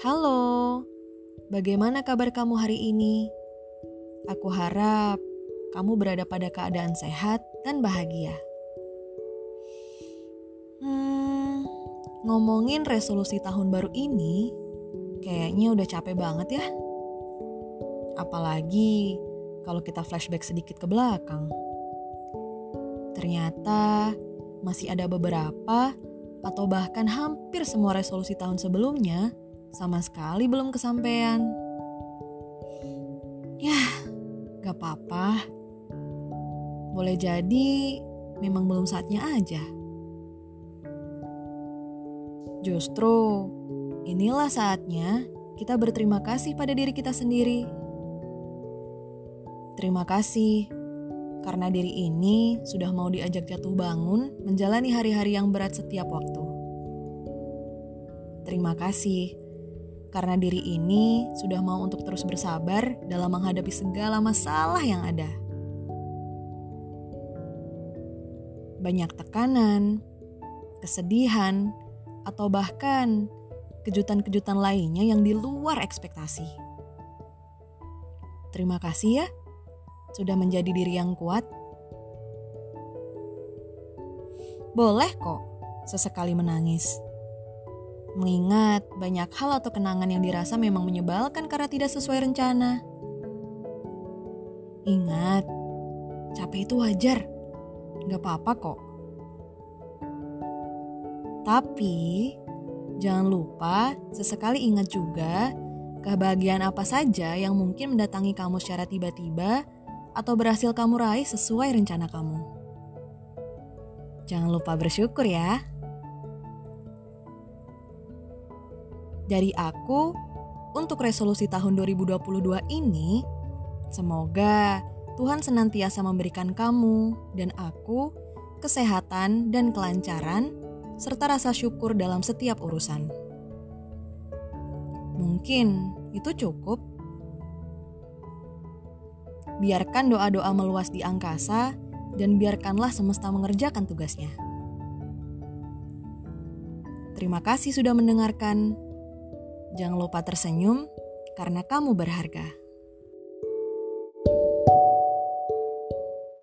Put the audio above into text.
Halo, bagaimana kabar kamu hari ini? Aku harap kamu berada pada keadaan sehat dan bahagia. Hmm, ngomongin resolusi tahun baru ini, kayaknya udah capek banget ya. Apalagi kalau kita flashback sedikit ke belakang. Ternyata masih ada beberapa atau bahkan hampir semua resolusi tahun sebelumnya sama sekali belum kesampaian. Ya, gak apa-apa. Boleh jadi memang belum saatnya aja. Justru inilah saatnya kita berterima kasih pada diri kita sendiri. Terima kasih karena diri ini sudah mau diajak jatuh bangun menjalani hari-hari yang berat setiap waktu. Terima kasih karena diri ini sudah mau untuk terus bersabar dalam menghadapi segala masalah yang ada. Banyak tekanan, kesedihan, atau bahkan kejutan-kejutan lainnya yang di luar ekspektasi. Terima kasih ya, sudah menjadi diri yang kuat. Boleh kok sesekali menangis mengingat banyak hal atau kenangan yang dirasa memang menyebalkan karena tidak sesuai rencana. Ingat, capek itu wajar, gak apa-apa kok. Tapi, jangan lupa sesekali ingat juga kebahagiaan apa saja yang mungkin mendatangi kamu secara tiba-tiba atau berhasil kamu raih sesuai rencana kamu. Jangan lupa bersyukur ya. Dari aku, untuk resolusi tahun 2022 ini, semoga Tuhan senantiasa memberikan kamu dan aku kesehatan dan kelancaran, serta rasa syukur dalam setiap urusan. Mungkin itu cukup. Biarkan doa-doa meluas di angkasa, dan biarkanlah semesta mengerjakan tugasnya. Terima kasih sudah mendengarkan. Jangan lupa tersenyum karena kamu berharga.